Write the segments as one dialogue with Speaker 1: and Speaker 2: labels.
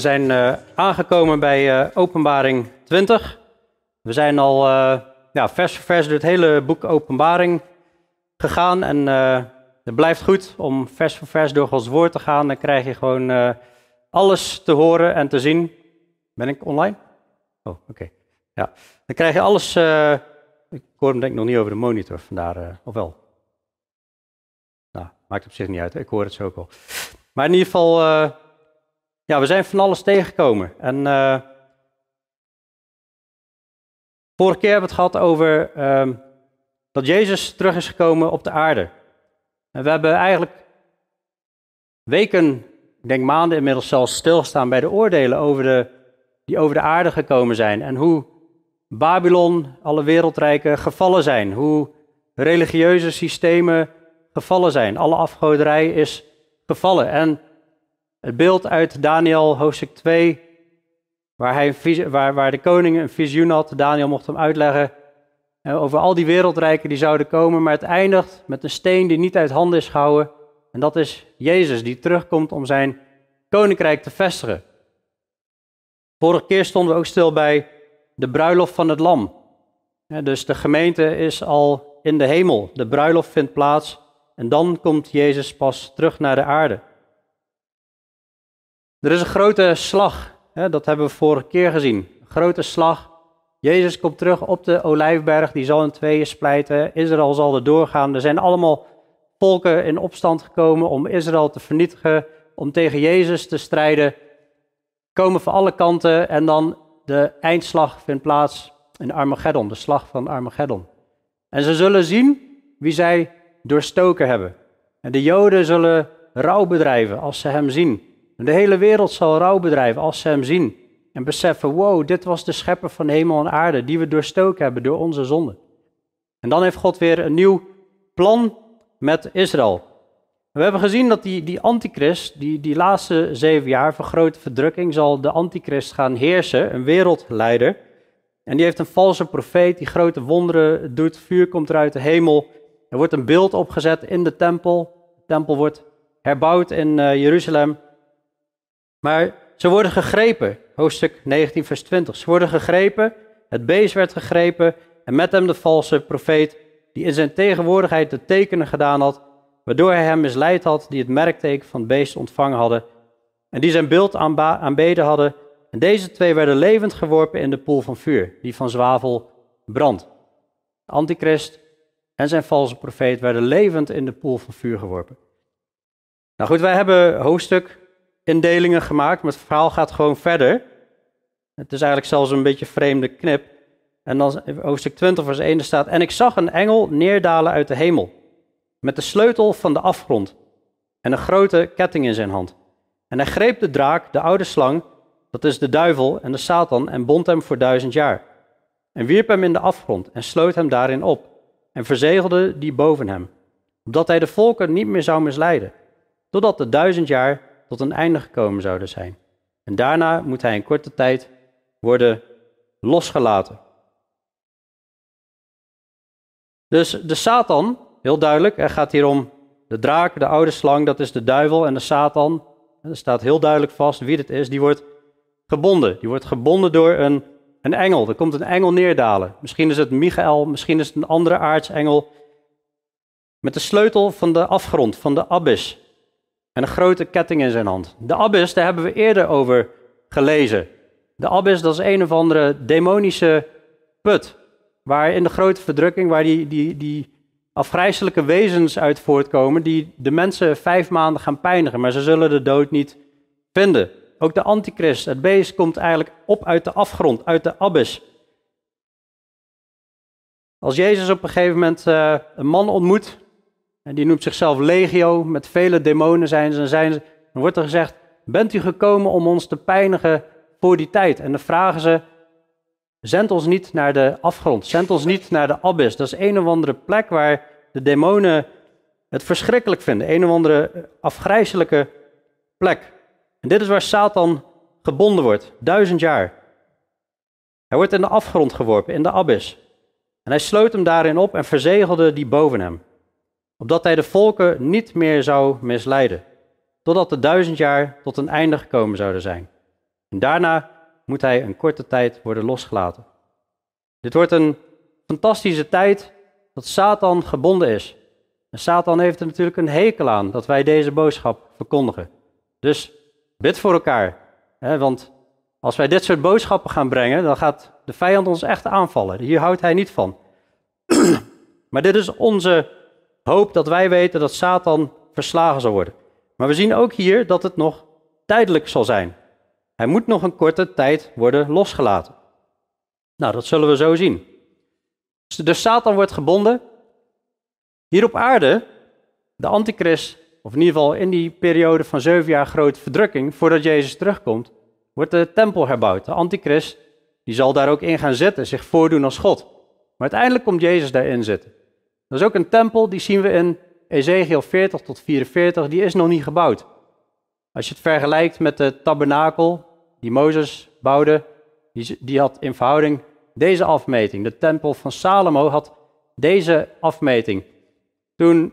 Speaker 1: We zijn uh, aangekomen bij uh, Openbaring 20. We zijn al ja, vers voor vers door het hele boek Openbaring gegaan. En het blijft goed om vers voor vers door Gods woord te gaan. Dan krijg je gewoon alles te horen en te zien. Ben ik online? Oh, oké. Ja. Dan krijg je alles. ik hoor hem denk ik nog niet over de monitor, vandaar. of wel? Nou, maakt op zich niet uit. Ik hoor het zo ook al. Maar in ieder geval ja, we zijn van alles tegengekomen. En uh, vorige keer hebben we het gehad over uh, dat Jezus terug is gekomen op de aarde. En we hebben eigenlijk weken, ik denk maanden inmiddels zelfs stilgestaan bij de oordelen over de, die over de aarde gekomen zijn. En hoe Babylon, alle wereldrijken gevallen zijn. Hoe religieuze systemen gevallen zijn. Alle afgoderij is gevallen. En het beeld uit Daniel hoofdstuk 2, waar, hij, waar, waar de koning een visioen had. Daniel mocht hem uitleggen eh, over al die wereldrijken die zouden komen. Maar het eindigt met een steen die niet uit handen is gehouden. En dat is Jezus die terugkomt om zijn koninkrijk te vestigen. Vorige keer stonden we ook stil bij de bruiloft van het lam. Dus de gemeente is al in de hemel. De bruiloft vindt plaats en dan komt Jezus pas terug naar de aarde. Er is een grote slag, hè, dat hebben we vorige keer gezien. Een grote slag. Jezus komt terug op de olijfberg, die zal in tweeën splijten. Israël zal er doorgaan. Er zijn allemaal volken in opstand gekomen om Israël te vernietigen, om tegen Jezus te strijden. Komen van alle kanten en dan de eindslag vindt plaats in Armageddon, de slag van Armageddon. En ze zullen zien wie zij doorstoken hebben. En de Joden zullen rouw bedrijven als ze hem zien. De hele wereld zal rouw bedrijven als ze hem zien en beseffen, wow, dit was de schepper van hemel en aarde die we doorstoken hebben door onze zonde. En dan heeft God weer een nieuw plan met Israël. We hebben gezien dat die, die antichrist, die, die laatste zeven jaar van grote verdrukking, zal de antichrist gaan heersen, een wereldleider. En die heeft een valse profeet die grote wonderen doet, vuur komt eruit de hemel. Er wordt een beeld opgezet in de tempel. De tempel wordt herbouwd in uh, Jeruzalem. Maar ze worden gegrepen, hoofdstuk 19, vers 20. Ze worden gegrepen, het beest werd gegrepen en met hem de valse profeet, die in zijn tegenwoordigheid de tekenen gedaan had, waardoor hij hem misleid had, die het merkteken van het beest ontvangen hadden en die zijn beeld aanbeden hadden. En deze twee werden levend geworpen in de poel van vuur, die van zwavel brandt. Antichrist en zijn valse profeet werden levend in de poel van vuur geworpen. Nou goed, wij hebben hoofdstuk indelingen gemaakt, maar het verhaal gaat gewoon verder. Het is eigenlijk zelfs een beetje vreemde knip. En dan hoofdstuk 20 vers 1 staat, en ik zag een engel neerdalen uit de hemel, met de sleutel van de afgrond en een grote ketting in zijn hand. En hij greep de draak, de oude slang, dat is de duivel en de Satan, en bond hem voor duizend jaar. En wierp hem in de afgrond en sloot hem daarin op, en verzegelde die boven hem, opdat hij de volken niet meer zou misleiden, totdat de duizend jaar tot een einde gekomen zouden zijn. En daarna moet hij in korte tijd worden losgelaten. Dus de Satan, heel duidelijk, er gaat hier om de draak, de oude slang, dat is de duivel en de Satan. Er staat heel duidelijk vast wie het is, die wordt gebonden. Die wordt gebonden door een, een engel. Er komt een engel neerdalen. Misschien is het Michael, misschien is het een andere aartsengel. Met de sleutel van de afgrond, van de abyss en een grote ketting in zijn hand. De abyss, daar hebben we eerder over gelezen. De abyss, dat is een of andere demonische put. Waar in de grote verdrukking, waar die, die, die afgrijzelijke wezens uit voortkomen, die de mensen vijf maanden gaan pijnigen, maar ze zullen de dood niet vinden. Ook de antichrist, het beest, komt eigenlijk op uit de afgrond, uit de abyss. Als Jezus op een gegeven moment uh, een man ontmoet en die noemt zichzelf Legio, met vele demonen zijn ze. En zijn ze, dan wordt er gezegd, bent u gekomen om ons te pijnigen voor die tijd? En dan vragen ze, zend ons niet naar de afgrond, zend ons niet naar de abyss. Dat is een of andere plek waar de demonen het verschrikkelijk vinden. Een of andere afgrijzelijke plek. En dit is waar Satan gebonden wordt, duizend jaar. Hij wordt in de afgrond geworpen, in de abyss. En hij sloot hem daarin op en verzegelde die boven hem opdat hij de volken niet meer zou misleiden, totdat de duizend jaar tot een einde gekomen zouden zijn. En daarna moet hij een korte tijd worden losgelaten. Dit wordt een fantastische tijd dat Satan gebonden is. En Satan heeft er natuurlijk een hekel aan dat wij deze boodschap verkondigen. Dus bid voor elkaar. Hè, want als wij dit soort boodschappen gaan brengen, dan gaat de vijand ons echt aanvallen. Hier houdt hij niet van. maar dit is onze hoop dat wij weten dat Satan verslagen zal worden. Maar we zien ook hier dat het nog tijdelijk zal zijn. Hij moet nog een korte tijd worden losgelaten. Nou, dat zullen we zo zien. Dus Satan wordt gebonden. Hier op aarde, de antichrist, of in ieder geval in die periode van zeven jaar grote verdrukking, voordat Jezus terugkomt, wordt de tempel herbouwd. De antichrist, die zal daar ook in gaan zitten, zich voordoen als God. Maar uiteindelijk komt Jezus daarin zitten. Dat is ook een tempel, die zien we in Ezekiel 40 tot 44, die is nog niet gebouwd. Als je het vergelijkt met de tabernakel die Mozes bouwde, die, die had in verhouding deze afmeting. De tempel van Salomo had deze afmeting. Toen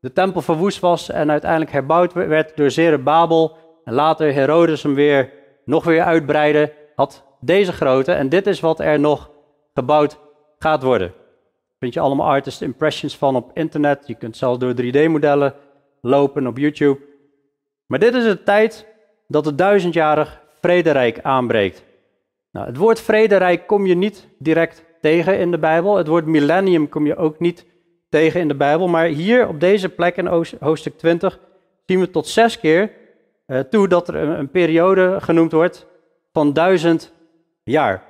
Speaker 1: de tempel verwoest was en uiteindelijk herbouwd werd door Zerubbabel en later Herodes hem weer nog weer uitbreidde, had deze grootte. En dit is wat er nog gebouwd gaat worden. Vind je allemaal artist impressions van op internet. Je kunt zelfs door 3D-modellen lopen op YouTube. Maar dit is de tijd dat het duizendjarig vrederijk aanbreekt. Nou, het woord vrederijk kom je niet direct tegen in de Bijbel. Het woord millennium kom je ook niet tegen in de Bijbel. Maar hier op deze plek in hoofdstuk 20 zien we tot zes keer uh, toe dat er een, een, periode genoemd wordt van duizend jaar.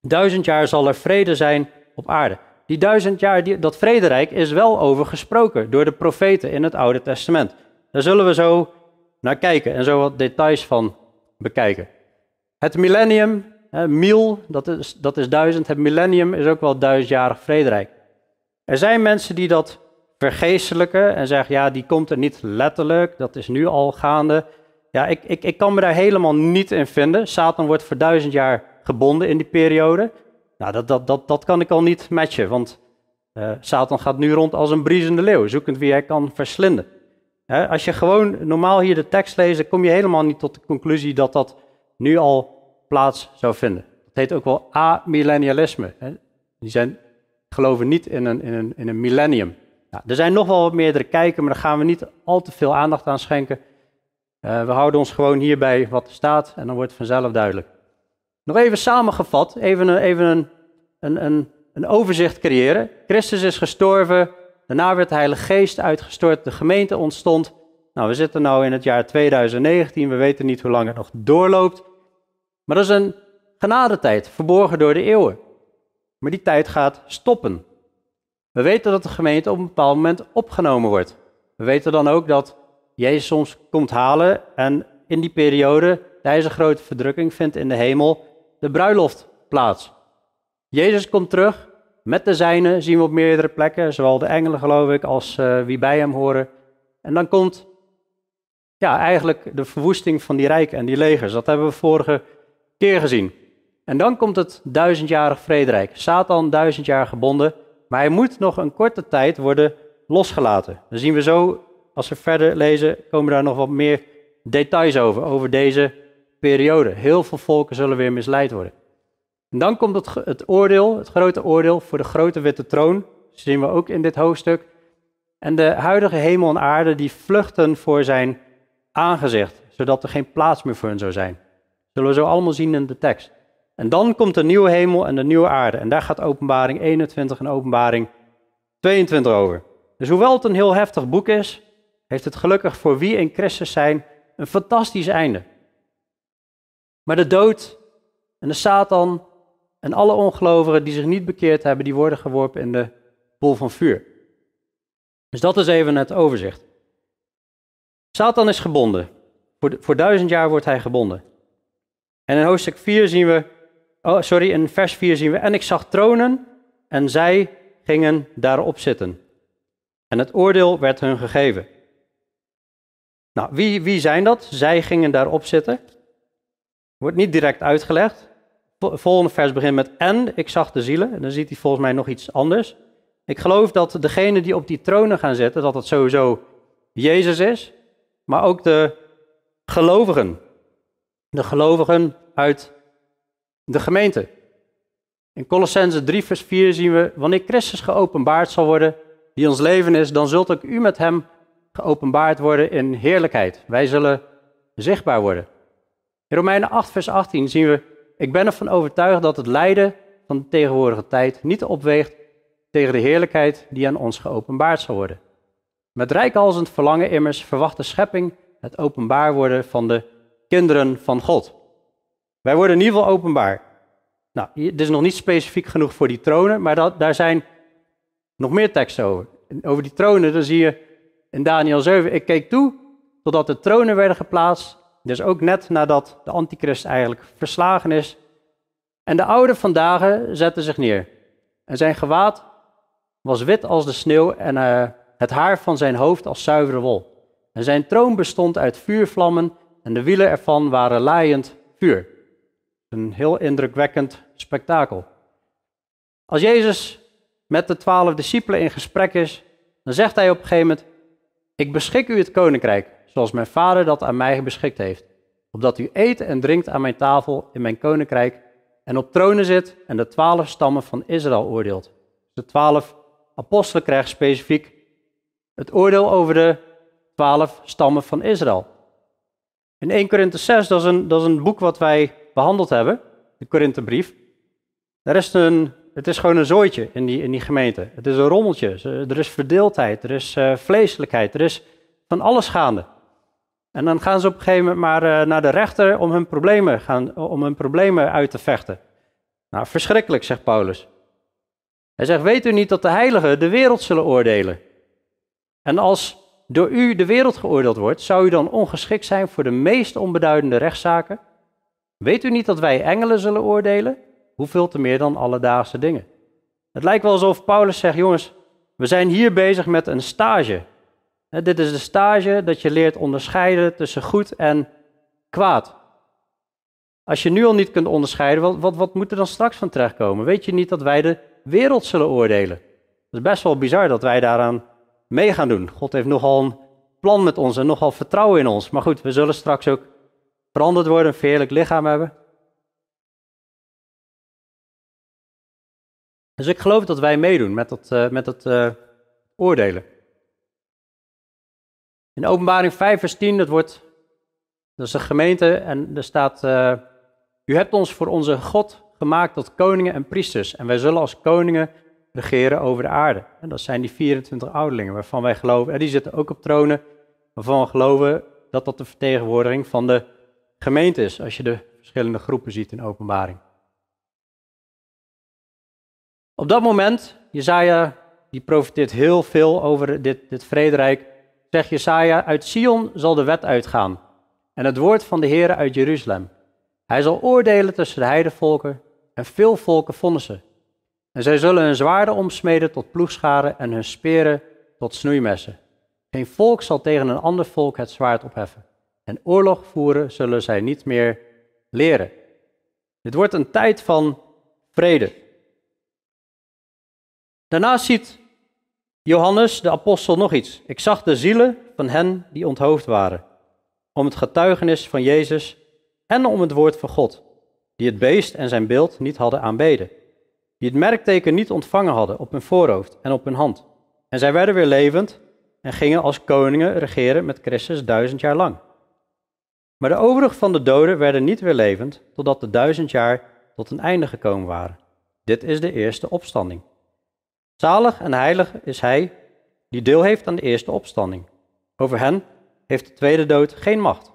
Speaker 1: Duizend jaar zal er vrede zijn op aarde. Die duizend jaar, dat vrederijk is wel over gesproken door de profeten in het Oude Testament. Daar zullen we zo naar kijken en zo wat details van bekijken. Het millennium, eh, mil, dat is, dat is duizend. Het millennium is ook wel duizendjarig vrederijk. Er zijn mensen die dat vergeestelijken en zeggen, ja, die komt er niet letterlijk, dat is nu al gaande. Ja, ik, ik, ik kan me daar helemaal niet in vinden. Satan wordt voor duizend jaar gebonden in die periode. Nou, dat, dat, dat, dat kan ik al niet matchen, want uh, Satan gaat nu rond als een briesende leeuw, zoekend wie hij kan verslinden. als je gewoon normaal hier de tekst leest, kom je helemaal niet tot de conclusie dat dat nu al plaats zou vinden. Dat heet ook wel amillennialisme. Die zijn, geloven niet in een, in een, in een millennium. Nou, er zijn nog wel wat meerdere kijken, maar daar gaan we niet al te veel aandacht aan schenken. Uh, we houden ons gewoon hierbij wat er staat en dan wordt het vanzelf duidelijk. Nog even samengevat, even een, even een, een, een, overzicht creëren. Christus is gestorven, daarna werd de Heilige Geest uitgestort, de gemeente ontstond. Nou, we zitten nu in het jaar 2019, we weten niet hoe lang het nog doorloopt. Maar dat is een genadetijd, verborgen door de eeuwen. Maar die tijd gaat stoppen. We weten dat de gemeente op een bepaald moment opgenomen wordt. We weten dan ook dat Jezus soms komt halen en in die periode, tijdens een grote verdrukking, vindt in de hemel de bruiloft plaats. Jezus komt terug met de zijnen, zien we op meerdere plekken, zowel de engelen geloof ik als uh, wie bij hem horen. En dan komt ja, eigenlijk de verwoesting van die rijken en die legers. Dat hebben we vorige keer gezien. En dan komt het duizendjarig vrederijk. Satan duizend jaar gebonden, maar hij moet nog een korte tijd worden losgelaten. Dan zien we zo, als we verder lezen, komen daar nog wat meer details over, over deze periode. Heel veel volken zullen weer misleid worden. En dan komt het, het oordeel, het grote oordeel voor de grote witte troon. Dat zien we ook in dit hoofdstuk. En de huidige hemel en aarde die vluchten voor zijn aangezicht, zodat er geen plaats meer voor hen zou zijn. Zullen we zo allemaal zien in de tekst. En dan komt de nieuwe hemel en de nieuwe aarde. En daar gaat openbaring 21 en openbaring 22 over. Dus hoewel het een heel heftig boek is, heeft het gelukkig voor wie in Christus zijn een fantastisch einde. Maar de dood en de Satan en alle ongelovigen die zich niet bekeerd hebben, die worden geworpen in de bol van vuur. Dus dat is even het overzicht. Satan is gebonden. Voor, voor duizend jaar wordt hij gebonden. En in hoofdstuk 4 zien we, oh sorry, in vers 4 zien we, en ik zag tronen en zij gingen daarop zitten. En het oordeel werd hun gegeven. Nou, wie, wie zijn dat? Zij gingen daarop zitten. Wordt niet direct uitgelegd. Volgende vers begint met en ik zag de zielen. En dan ziet hij volgens mij nog iets anders. Ik geloof dat degene die op die tronen gaan zitten, dat het sowieso Jezus is, maar ook de gelovigen. de gelovigen uit de gemeente. In Colossense 3, vers 4 zien we, wanneer Christus geopenbaard zal worden, die ons leven is, dan zult ook u met hem geopenbaard worden in heerlijkheid. Wij zullen zichtbaar worden. In Romeinen 8, vers 18 zien we, ik ben ervan overtuigd dat het lijden van de tegenwoordige tijd niet opweegt tegen de heerlijkheid die aan ons geopenbaard zal worden. Met rijkhalzend verlangen immers verwacht de schepping het openbaar worden van de kinderen van God. Wij worden in ieder geval openbaar. Nou, dit is nog niet specifiek genoeg voor die tronen, maar dat, daar zijn nog meer teksten over. Over die tronen, dan zie je in Daniel 7, ik keek toe totdat de tronen werden geplaatst. Dus ook net nadat de antichrist eigenlijk verslagen is. En de oude vandaag zette zich neer. En zijn gewaad was wit als de sneeuw en uh, het haar van zijn hoofd als zuivere wol. En zijn troon bestond uit vuurvlammen en de wielen ervan waren laaiend vuur. Een heel indrukwekkend spektakel. Als Jezus met de twaalf discipelen in gesprek is, dan zegt hij op een gegeven moment: Ik beschik u het koninkrijk, zoals mijn vader dat aan mij beschikt heeft. Opdat u eet en drinkt aan mijn tafel in mijn koninkrijk en op tronen zit en de twaalf stammen van Israël oordeelt. De twaalf apostelen krijgen specifiek het oordeel over de twaalf stammen van Israël. In 1 Korinthe 6, dat is, een, dat is een boek wat wij behandeld hebben, de Korinthebrief. Daar is een, het is gewoon een zooitje in die, in die gemeente. Het is een rommeltje. Er is verdeeldheid, er is uh, vleeselijkheid, er is van alles gaande. En dan gaan ze op een gegeven moment maar uh, naar de rechter om hun, problemen gaan, om hun problemen uit te vechten. Nou, verschrikkelijk, zegt Paulus. Hij zegt, weet u niet dat de heiligen de wereld zullen oordelen? En als door u de wereld geoordeeld wordt, zou u dan ongeschikt zijn voor de meest onbeduidende rechtszaken? Weet u niet dat wij engelen zullen oordelen? Hoeveel te meer dan alledaagse dingen? Het lijkt wel alsof Paulus zegt, jongens, we zijn hier bezig met een stage. Dit is de stage dat je leert onderscheiden tussen goed en kwaad. Als je nu al niet kunt onderscheiden, wat, wat, wat moet er dan straks van terechtkomen? Weet je niet dat wij de wereld zullen oordelen? Het is best wel bizar dat wij daaraan mee gaan doen. God heeft nogal een plan met ons en nogal vertrouwen in ons. Maar goed, we zullen straks ook veranderd worden, een verheerlijk lichaam hebben. Dus ik geloof dat wij meedoen met dat, uh, met dat uh, oordelen. In openbaring 5 vers 10, dat wordt, dat is een gemeente en er staat, uh, u hebt ons voor onze God gemaakt tot koningen en priesters en wij zullen als koningen regeren over de aarde. En dat zijn die 24 ouderlingen waarvan wij geloven, en die zitten ook op tronen, waarvan we geloven dat dat de vertegenwoordiging van de gemeente is, als je de verschillende groepen ziet in openbaring. Op dat moment, Jezaja, die profiteert heel veel over dit, dit vrederijk, zegt Jesaja, uit Sion zal de wet uitgaan en het woord van de Heer uit Jeruzalem. Hij zal oordelen tussen de heidevolken en veel volken vonnissen. En zij zullen hun zwaarden omsmeden tot ploegscharen en hun speren tot snoeimessen. Geen volk zal tegen een ander volk het zwaard opheffen. En oorlog voeren zullen zij niet meer leren. Dit wordt een tijd van vrede. Daarna ziet Johannes de apostel nog iets. Ik zag de zielen van hen die onthoofd waren, om het getuigenis van Jezus en om het woord van God, die het beest en zijn beeld niet hadden aanbeden die het merkteken niet ontvangen hadden op hun voorhoofd en op hun hand. En zij werden weer levend en gingen als koningen regeren met Christus duizend jaar lang. Maar de overige van de doden werden niet weer levend, totdat de duizend jaar tot een einde gekomen waren. Dit is de eerste opstanding. Zalig en heilig is hij die deel heeft aan de eerste opstanding. Over hen heeft de tweede dood geen macht.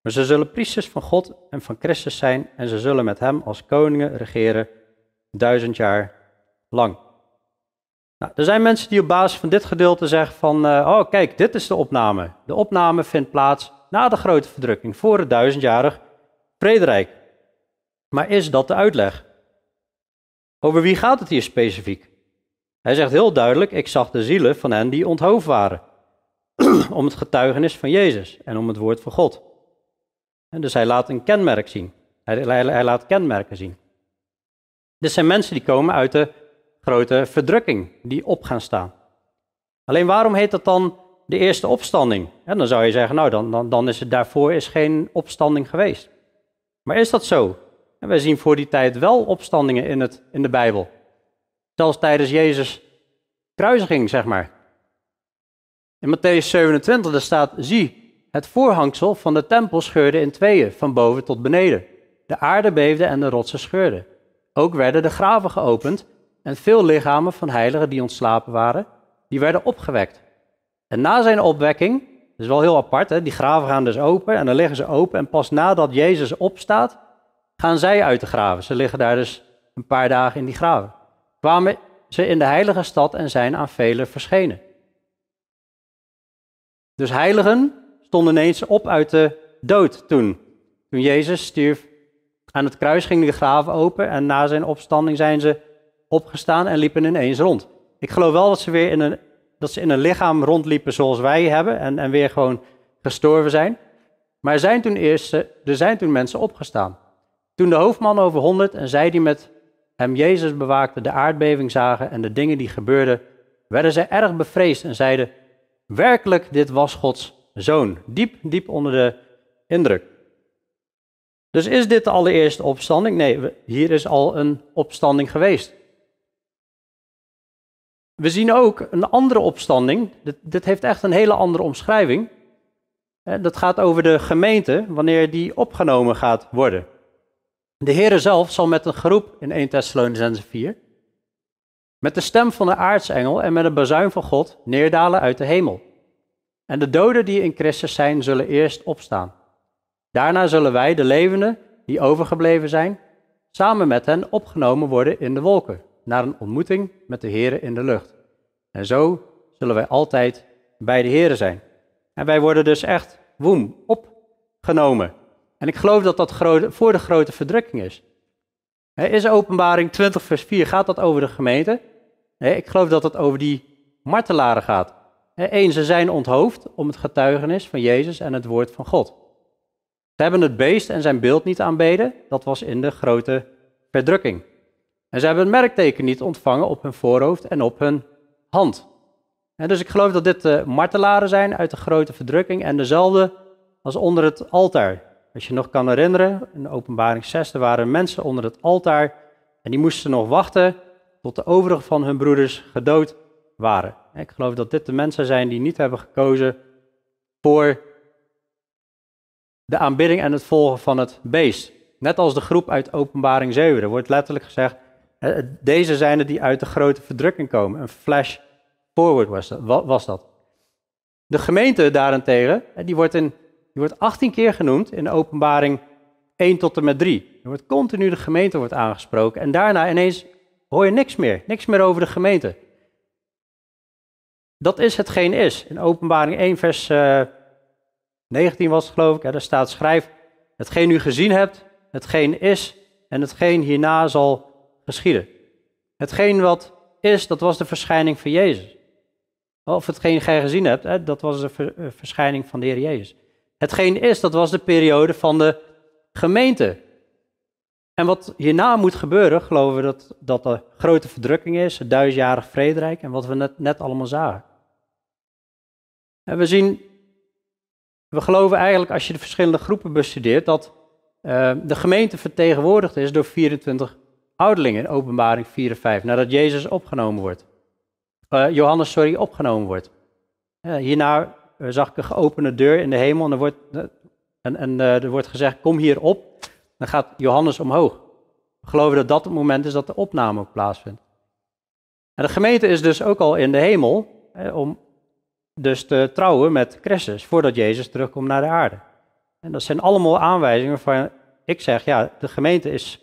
Speaker 1: Maar ze zullen priesters van God en van Christus zijn en ze zullen met hem als koningen regeren duizend jaar lang. Nou, er zijn mensen die op basis van dit gedeelte zeggen van, uh, oh kijk, dit is de opname. De opname vindt plaats na de grote verdrukking, voor het duizendjarig vrederijk. Maar is dat de uitleg? Over wie gaat het hier specifiek? Hij zegt heel duidelijk, ik zag de zielen van hen die onthoofd waren. om het getuigenis van Jezus en om het woord van God. En dus hij laat een kenmerk zien. Hij, laat kenmerken zien. Dit zijn mensen die komen uit de grote verdrukking, die op gaan staan. Alleen waarom heet dat dan de eerste opstanding? En dan zou je zeggen, nou dan, dan, dan is het daarvoor is geen opstanding geweest. Maar is dat zo? En wij zien voor die tijd wel opstandingen in, het, in de Bijbel. Zelfs tijdens Jezus' kruisiging, zeg maar. In Matthäus 27 daar staat, zie, het voorhangsel van de tempel scheurde in tweeën, van boven tot beneden. De aarde beefde en de rotsen scheurden. Ook werden de graven geopend en veel lichamen van heiligen die ontslapen waren, die werden opgewekt. En na zijn opwekking, dat is wel heel apart, hè, die graven gaan dus open en dan liggen ze open. En pas nadat Jezus opstaat, gaan zij uit de graven. Ze liggen daar dus een paar dagen in die graven. Kwamen ze in de heilige stad en zijn aan velen verschenen. Dus heiligen stonden ineens op uit de dood toen. Toen Jezus stierf aan het kruis, gingen de graven open en na zijn opstanding zijn ze opgestaan en liepen ineens rond. Ik geloof wel dat ze weer in een, dat ze in een lichaam rondliepen zoals wij hebben en, en weer gewoon gestorven zijn. Maar er zijn, toen eerst, er zijn toen mensen opgestaan. Toen de hoofdman over honderd en zij die met hem Jezus bewaakten de aardbeving zagen en de dingen die gebeurden, werden zij erg bevreesd en zeiden, werkelijk dit was Gods zoon. Diep, diep onder de indruk. Dus is dit de allereerste opstanding? Nee, hier is al een opstanding geweest. We zien ook een andere opstanding. Dit, dit heeft echt een hele andere omschrijving. Dat gaat over de gemeente, wanneer die opgenomen gaat worden. De Heere zelf zal met een groep in 1 Thessalonicense 4, met de stem van de aartsengel en met een bazuin van God neerdalen uit de hemel. En de doden die in Christus zijn, zullen eerst opstaan. Daarna zullen wij, de levenden die overgebleven zijn, samen met hen opgenomen worden in de wolken, naar een ontmoeting met de Heere in de lucht. En zo zullen wij altijd bij de Heere zijn. En wij worden dus echt, woem, opgenomen. En ik geloof dat dat voor de grote verdrukking is. Is openbaring 20 vers 4, gaat dat over de gemeente? Nee, ik geloof dat het over die martelaren gaat. Eén, ze zijn onthoofd om het getuigenis van Jezus en het woord van God. Ze hebben het beest en zijn beeld niet aanbeden, dat was in de grote verdrukking. En ze hebben een merkteken niet ontvangen op hun voorhoofd en op hun hand. Dus ik geloof dat dit de martelaren zijn uit de grote verdrukking en dezelfde als onder het altaar. Als je nog kan herinneren, in openbaring 6, er waren mensen onder het altaar en die moesten nog wachten tot de overige van hun broeders gedood waren. Ik geloof dat dit de mensen zijn die niet hebben gekozen voor de aanbidding en het volgen van het beest. Net als de groep uit openbaring 7. Er wordt letterlijk gezegd, deze zijn het die uit de grote verdrukking komen. Een flash forward was dat. Was dat. De gemeente daarentegen, die wordt, in, die wordt 18 keer genoemd in openbaring 1 tot en met 3. Er wordt continu de gemeente wordt aangesproken en daarna ineens hoor je niks meer. Niks meer over de gemeente. Dat is hetgeen is. In openbaring 1 vers uh, eh, 19 was het geloof ik, daar staat schrijf, hetgeen u gezien hebt, hetgeen is en hetgeen hierna zal geschieden. Hetgeen wat is, dat was de verschijning van Jezus. Of hetgeen gij gezien hebt, dat was de eh, verschijning van de Heer Jezus. Hetgeen is, dat was de periode van de gemeente. En wat hierna moet gebeuren, geloven we dat, dat de grote verdrukking is, het duizendjarig vrederijk en wat we net, net allemaal zagen. En we zien, we geloven eigenlijk als je de verschillende groepen bestudeert, dat uh, de gemeente vertegenwoordigd is door 24 ouderlingen in openbaring 4 en 5, nadat Jezus opgenomen wordt. Uh, Johannes, sorry, opgenomen wordt. Uh, hierna zag ik een geopende deur in de hemel en er wordt, en, en er wordt gezegd, kom hier op. Dan gaat Johannes omhoog. We geloven dat dat het moment is dat de opname ook plaatsvindt. En de gemeente is dus ook al in de hemel, om dus te trouwen met Christus, voordat Jezus terugkomt naar de aarde. En dat zijn allemaal aanwijzingen van, ik zeg, ja, de gemeente is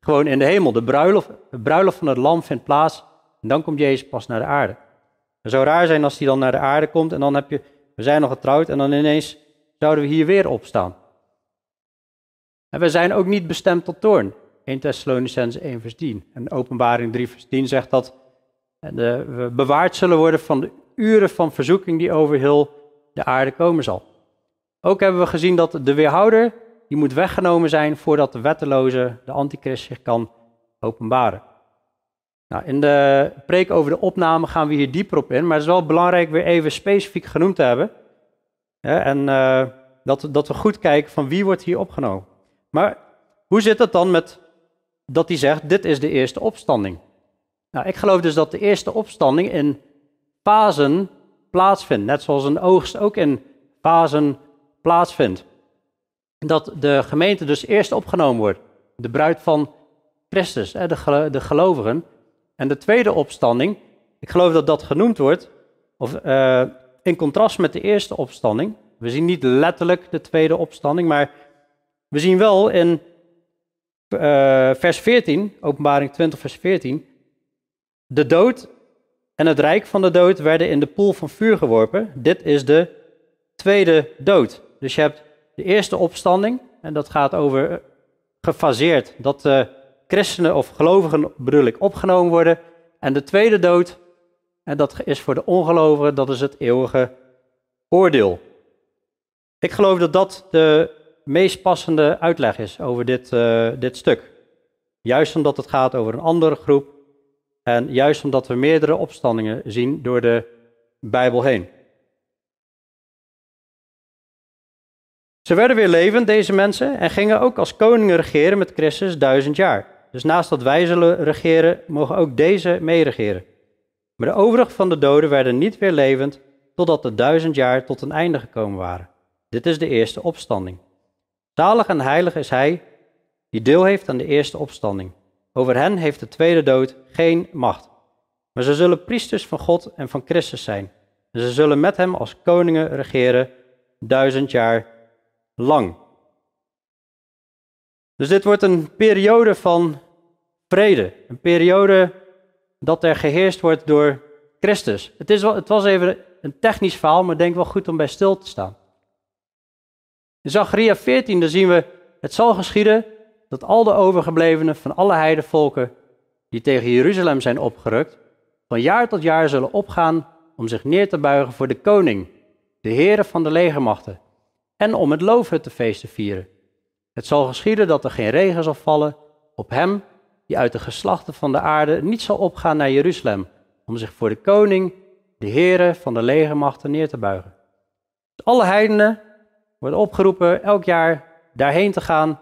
Speaker 1: gewoon in de hemel. De bruiloft, de bruiloft van het lam vindt plaats en dan komt Jezus pas naar de aarde. Het zou raar zijn als hij dan naar de aarde komt en dan heb je, we zijn nog getrouwd en dan ineens zouden we hier weer opstaan. En we zijn ook niet bestemd tot toorn. 1 Thessalonicense 1 vers 10. En openbaring 3 vers 10 zegt dat we bewaard zullen worden van de uren van verzoeking die over heel de aarde komen zal. Ook hebben we gezien dat de weerhouder, die moet weggenomen zijn voordat de wetteloze, de antichrist, zich kan openbaren. Nou, in de preek over de opname gaan we hier dieper op in, maar het is wel belangrijk weer even specifiek genoemd te hebben. en uh, dat, dat we goed kijken van wie wordt hier opgenomen. Maar hoe zit het dan met dat hij zegt, dit is de eerste opstanding? Nou, ik geloof dus dat de eerste opstanding in fasen plaatsvindt, net zoals een oogst ook in fasen plaatsvindt. Dat de gemeente dus eerst opgenomen wordt, de bruid van Christus, de gelovigen. En de tweede opstanding, ik geloof dat dat genoemd wordt, of uh, in contrast met de eerste opstanding. We zien niet letterlijk de tweede opstanding, maar we zien wel in uh, vers 14, openbaring 20 vers 14, de dood en het rijk van de dood werden in de poel van vuur geworpen. Dit is de tweede dood. Dus je hebt de eerste opstanding, en dat gaat over eh, gefaseerd, dat de christenen of gelovigen bedoel opgenomen worden. En de tweede dood, en dat is voor de ongelovigen, dat is het eeuwige oordeel. Ik geloof dat dat de meest passende uitleg is over dit, uh, dit stuk. Juist omdat het gaat over een andere groep en juist omdat we meerdere opstandingen zien door de Bijbel heen. Ze werden weer levend, deze mensen, en gingen ook als koningen regeren met Christus duizend jaar. Dus naast dat wij zullen regeren, mogen ook deze meeregeren. Maar de overige van de doden werden niet weer levend, totdat de duizend jaar tot een einde gekomen waren. Dit is de eerste opstanding. Zalig en heilig is hij die deel heeft aan de eerste opstanding. Over hen heeft de tweede dood geen macht. Maar ze zullen priesters van God en van Christus zijn. En ze zullen met hem als koningen regeren duizend jaar lang. Dus dit wordt een periode van vrede. Een periode dat er geheerst wordt door Christus. Het, is het was even een technisch verhaal, maar denk wel goed om bij stil te staan. In Zachariah 14 dan zien we, het zal geschieden dat al de overgeblevenen van alle heidevolken die tegen Jeruzalem zijn opgerukt, van jaar tot jaar zullen opgaan om zich neer te buigen voor de koning, de heren van de legermachten, en om het loofhuttenfeest te vieren. Het zal geschieden dat er geen regen zal vallen op hem die uit de geslachten van de aarde niet zal opgaan naar Jeruzalem, om zich voor de koning, de heren van de legermachten neer te buigen. alle heidenen worden opgeroepen elk jaar daarheen te gaan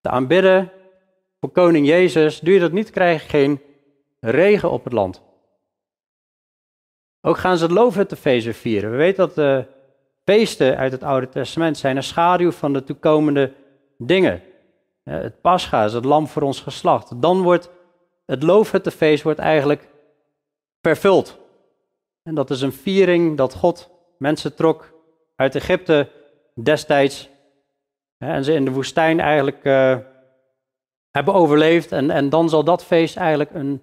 Speaker 1: te aanbidden voor koning Jezus, doe je dat niet, krijg je geen regen op het land. Ook gaan ze het loofhuttenfeest vieren. We weten dat de feesten uit het Oude Testament zijn een schaduw van de toekomende dingen. Het Pascha is het lam voor ons geslacht. Dan wordt het loofhuttenfeest wordt eigenlijk vervuld. En dat is een viering dat God mensen trok uit Egypte destijds en ze in de woestijn eigenlijk uh, hebben overleefd. En, en dan zal dat feest eigenlijk een,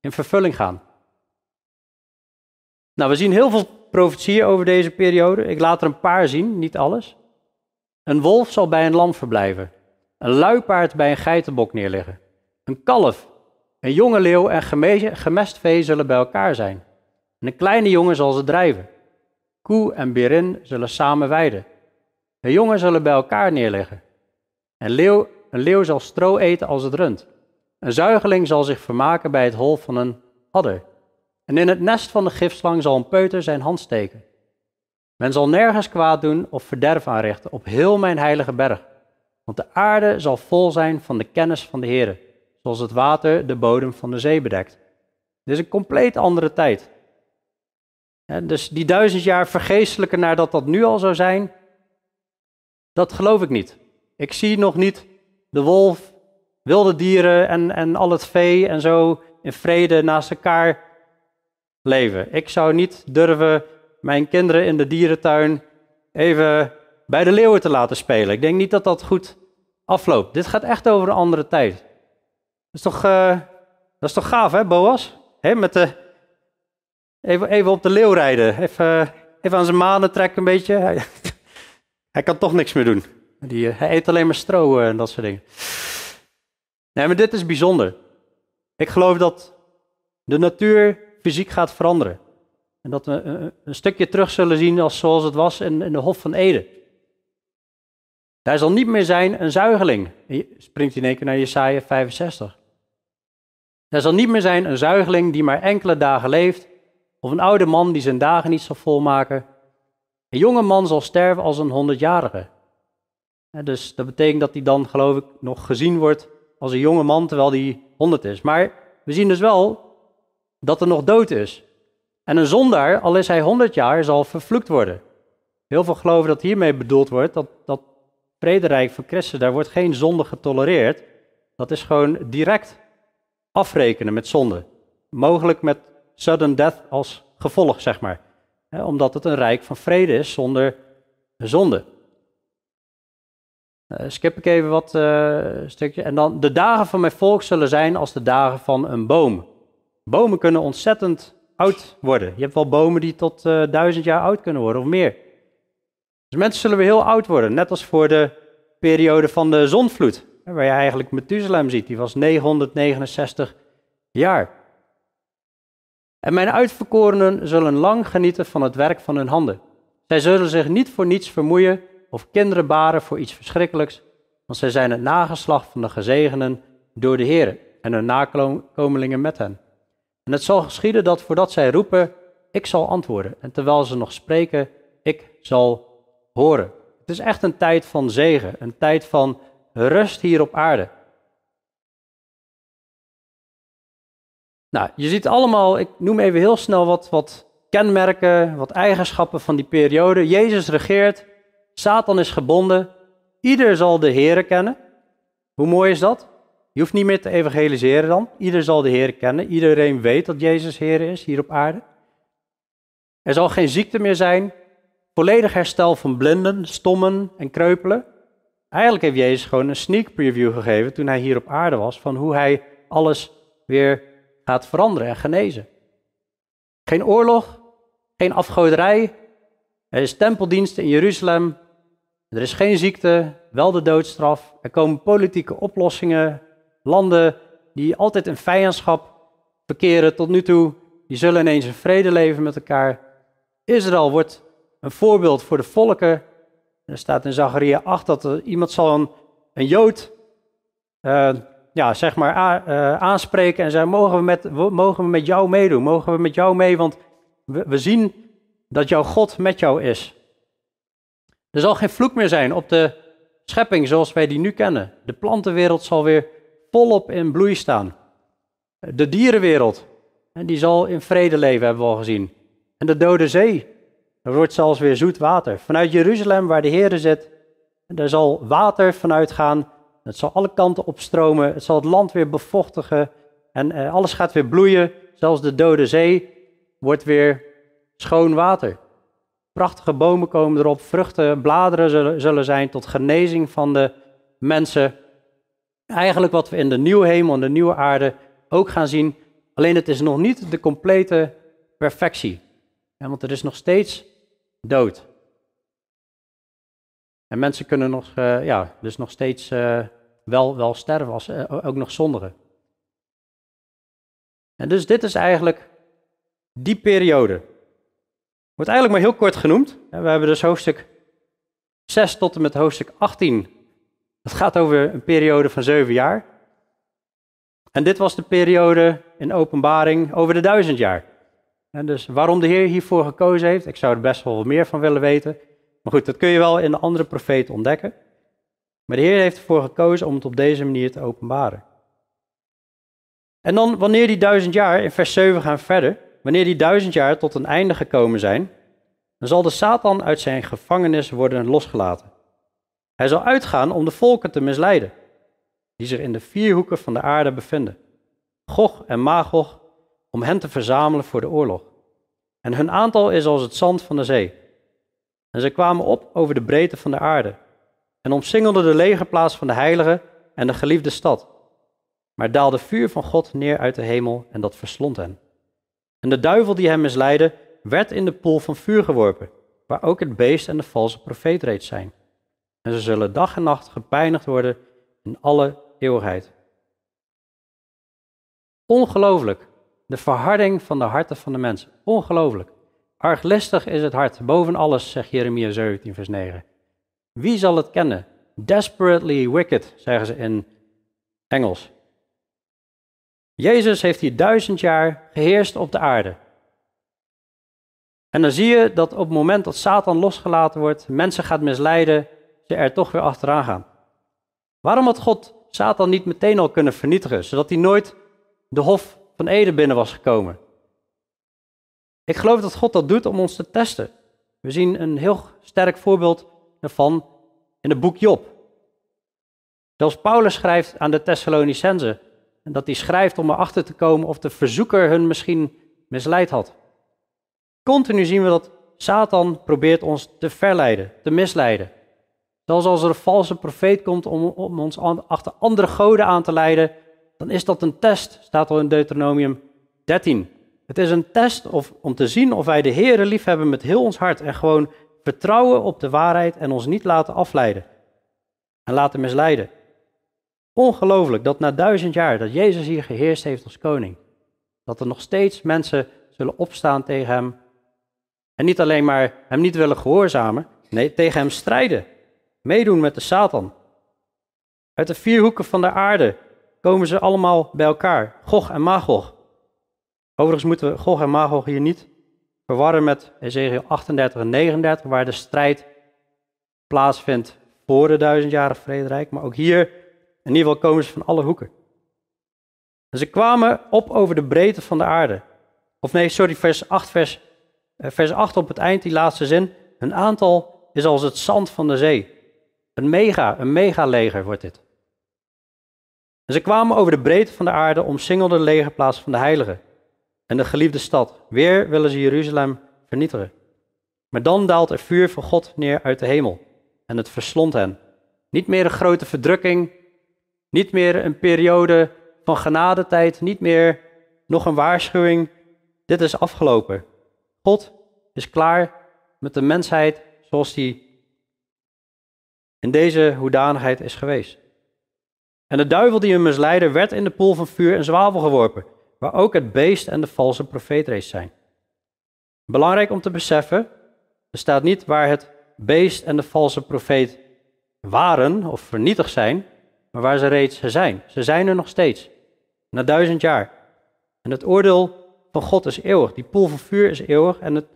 Speaker 1: in vervulling gaan. Nou, we zien heel veel profetieën over deze periode. Ik laat er een paar zien, niet alles. Een wolf zal bij een lam verblijven. Een luipaard bij een geitenbok neerliggen. Een kalf, een jonge leeuw en gemest vee zullen bij elkaar zijn. En een kleine jongen zal ze drijven. Koe en berin zullen samen weiden. De jongen zullen bij elkaar neerleggen. Een leeuw, een leeuw zal stro eten als het rund. Een zuigeling zal zich vermaken bij het hol van een adder. En in het nest van de gifslang zal een peuter zijn hand steken. Men zal nergens kwaad doen of verderf aanrichten op heel mijn heilige berg. Want de aarde zal vol zijn van de kennis van de Heer, zoals het water de bodem van de zee bedekt. Dit is een compleet andere tijd. dus die duizend jaar vergeestelijken nadat dat nu al zou zijn, dat geloof ik niet. Ik zie nog niet de wolf, wilde dieren en, en al het vee en zo in vrede naast elkaar leven. Ik zou niet durven mijn kinderen in de dierentuin even bij de leeuwen te laten spelen. Ik denk niet dat dat goed afloopt. Dit gaat echt over een andere tijd. Dat is toch, uh, dat is toch gaaf, hè, Boas? He, met de, even, even op de leeuw rijden. Even, even aan zijn manen trekken een beetje. Hij kan toch niks meer doen. Die, eh, hij eet alleen maar stro eh, en dat soort dingen. Nee, maar dit is bijzonder. Ik geloof dat de natuur fysiek gaat veranderen. En dat we een, een stukje terug zullen zien als zoals het was in, in de Hof van Eden. Daar zal niet meer zijn een zuigeling. Springt in één keer naar Jesaja 65. Er zal niet meer zijn een zuigeling die maar enkele dagen leeft, of een oude man die zijn dagen niet zal volmaken, een jonge man zal sterven als een honderdjarige. Dus dat betekent dat hij dan, geloof ik, nog gezien wordt als een jonge man terwijl hij 100 is. Maar we zien dus wel dat er nog dood is. En een zondaar, al is hij 100 jaar, zal vervloekt worden. Heel veel geloven dat hiermee bedoeld wordt dat dat vrederijk van Christus, daar wordt geen zonde getolereerd. Dat is gewoon direct afrekenen met zonde. Mogelijk met sudden death als gevolg, zeg maar. omdat het een rijk van vrede is zonder zonde. Uh, skip ik even wat uh, stukje. En dan, de dagen van mijn volk zullen zijn als de dagen van een boom. Bomen kunnen ontzettend oud worden. Je hebt wel bomen die tot uh, duizend jaar oud kunnen worden of meer. Dus mensen zullen weer heel oud worden, net als voor de periode van de zonvloed. Waar je eigenlijk Methuselem ziet, die was 969 jaar. En mijn uitverkorenen zullen lang genieten van het werk van hun handen. Zij zullen zich niet voor niets vermoeien of kinderen baren voor iets verschrikkelijks, want zij zijn het nageslacht van de gezegenen door de Heer en hun nakomelingen met hen. En het zal geschieden dat voordat zij roepen, ik zal antwoorden. En terwijl ze nog spreken, ik zal horen. Het is echt een tijd van zegen, een tijd van rust hier op aarde. Nou, je ziet allemaal, ik noem even heel snel wat, wat kenmerken, wat eigenschappen van die periode. Jezus regeert, Satan is gebonden, ieder zal de Here kennen. Hoe mooi is dat? Je hoeft niet meer te evangeliseren dan. Ieder zal de Heer kennen. Iedereen weet dat Jezus Heer is hier op aarde. Er zal geen ziekte meer zijn. Volledig herstel van blinden, stommen en kreupelen. Eigenlijk heeft Jezus gewoon een sneak preview gegeven toen hij hier op aarde was. Van hoe hij alles weer gaat veranderen en genezen. Geen oorlog, geen afgoderij. Er is tempeldienst in Jeruzalem. Er is geen ziekte, wel de doodstraf. Er komen politieke oplossingen Landen die altijd in vijandschap verkeren tot nu toe, die zullen ineens in vrede leven met elkaar. Israël wordt een voorbeeld voor de volken. Er staat in Zacharia 8 dat er iemand zal een, Jood uh, ja, zeg maar uh, aanspreken en zeggen, mogen we, met, mogen we met jou meedoen? Mogen we met jou mee? Want we, we zien dat jouw God met jou is. Er zal geen vloek meer zijn op de schepping zoals wij die nu kennen. De plantenwereld zal weer volop in bloei staan. De dierenwereld, die zal in vrede leven, hebben we al gezien. En de Dode Zee, er wordt zelfs weer zoet water. Vanuit Jeruzalem, waar de Heer zit, daar zal water vanuit gaan. Het zal alle kanten opstromen. Het zal het land weer bevochtigen. En eh, alles gaat weer bloeien. Zelfs de Dode Zee wordt weer schoon water. Prachtige bomen komen erop. Vruchten, bladeren zullen, zullen zijn tot genezing van de mensen. Eigenlijk wat we in de nieuwe hemel en de nieuwe aarde ook gaan zien. Alleen het is nog niet de complete perfectie. want er is nog steeds dood. En mensen kunnen nog, uh, ja, dus nog steeds uh, wel, wel sterven, als, uh, ook nog zondigen. En dus dit is eigenlijk die periode. Wordt eigenlijk maar heel kort genoemd. We hebben dus hoofdstuk 6 tot en met hoofdstuk 18 het gaat over een periode van zeven jaar. En dit was de periode in openbaring over de duizend jaar. En dus waarom de Heer hiervoor gekozen heeft, ik zou er best wel meer van willen weten. Maar goed, dat kun je wel in de andere profeten ontdekken. Maar de Heer heeft ervoor gekozen om het op deze manier te openbaren. En dan, wanneer die duizend jaar, in vers 7 gaan verder, wanneer die duizend jaar tot een einde gekomen zijn, dan zal de Satan uit zijn gevangenis worden losgelaten. Hij zal uitgaan om de volken te misleiden, die zich in de vier hoeken van de aarde bevinden. Gog en Magog, om hen te verzamelen voor de oorlog. En hun aantal is als het zand van de zee. En zij kwamen op over de breedte van de aarde en omsingelden de legerplaats van de heilige en de geliefde stad. Maar daalde vuur van God neer uit de hemel en dat verslond hen. En de duivel die hem misleidde, werd in de poel van vuur geworpen, waar ook het beest en de valse profeet reeds zijn en ze zullen dag en nacht gepijnigd worden in alle eeuwigheid. Ongelooflijk. De verharding van de harten van de mensen. Ongelooflijk. Arglistig is het hart, boven alles, zegt Jeremia 17, vers 9. Wie zal het kennen? Desperately wicked, zeggen ze in Engels. Jezus heeft hier duizend jaar geheerst op de aarde. En dan zie je dat op het moment dat Satan losgelaten wordt, mensen gaat misleiden, ze er toch weer achteraan gaan. Waarom had God Satan niet meteen al kunnen vernietigen, zodat hij nooit de Hof van Eden binnen was gekomen? Ik geloof dat God dat doet om ons te testen. We zien een heel sterk voorbeeld daarvan in het boek Job. Zelfs Paulus schrijft aan de Thessalonicenzen en dat hij schrijft om erachter te komen of de verzoeker hun misschien misleid had. Continu zien we dat Satan probeert ons te verleiden, te misleiden. Zelfs als er een valse profeet komt om, ons achter andere goden aan te leiden, dan is dat een test, staat al in Deuteronomium 13. Het is een test of, om te zien of wij de Heere lief hebben met heel ons hart en gewoon vertrouwen op de waarheid en ons niet laten afleiden en laten misleiden. Ongelooflijk dat na duizend jaar dat Jezus hier geheerst heeft als koning, dat er nog steeds mensen zullen opstaan tegen hem en niet alleen maar hem niet willen gehoorzamen, nee, tegen hem strijden, meedoen met de Satan. Uit de vier hoeken van de aarde komen ze allemaal bij elkaar, Gog en Magog. Overigens moeten we Gog en Magog hier niet verwarren met Ezekiel 38 en 39, waar de strijd plaatsvindt voor de duizendjarige vrederijk. Maar ook hier, in ieder geval, komen ze van alle hoeken. En ze kwamen op over de breedte van de aarde. Of nee, sorry, vers 8, vers, eh, vers 8 op het eind, die laatste zin. Hun aantal is als het zand van de zee. Een mega, een megaleger wordt dit. En ze kwamen over de breedte van de aarde, omsingelden de legerplaats van de heiligen en de geliefde stad. Weer willen ze Jeruzalem vernietigen. Maar dan daalt er vuur van God neer uit de hemel en het verslond hen. Niet meer een grote verdrukking, niet meer een periode van genadetijd, niet meer nog een waarschuwing. Dit is afgelopen. God is klaar met de mensheid zoals die in deze hoedanigheid is geweest. En de duivel die hem misleidde werd in de poel van vuur en zwavel geworpen waar ook het beest en de valse profeet reeds zijn. Belangrijk om te beseffen, er staat niet waar het beest en de valse profeet waren of vernietigd zijn, maar waar ze reeds zijn. Ze zijn er nog steeds, na duizend jaar. En het oordeel van God is eeuwig. Die poel van vuur is eeuwig en het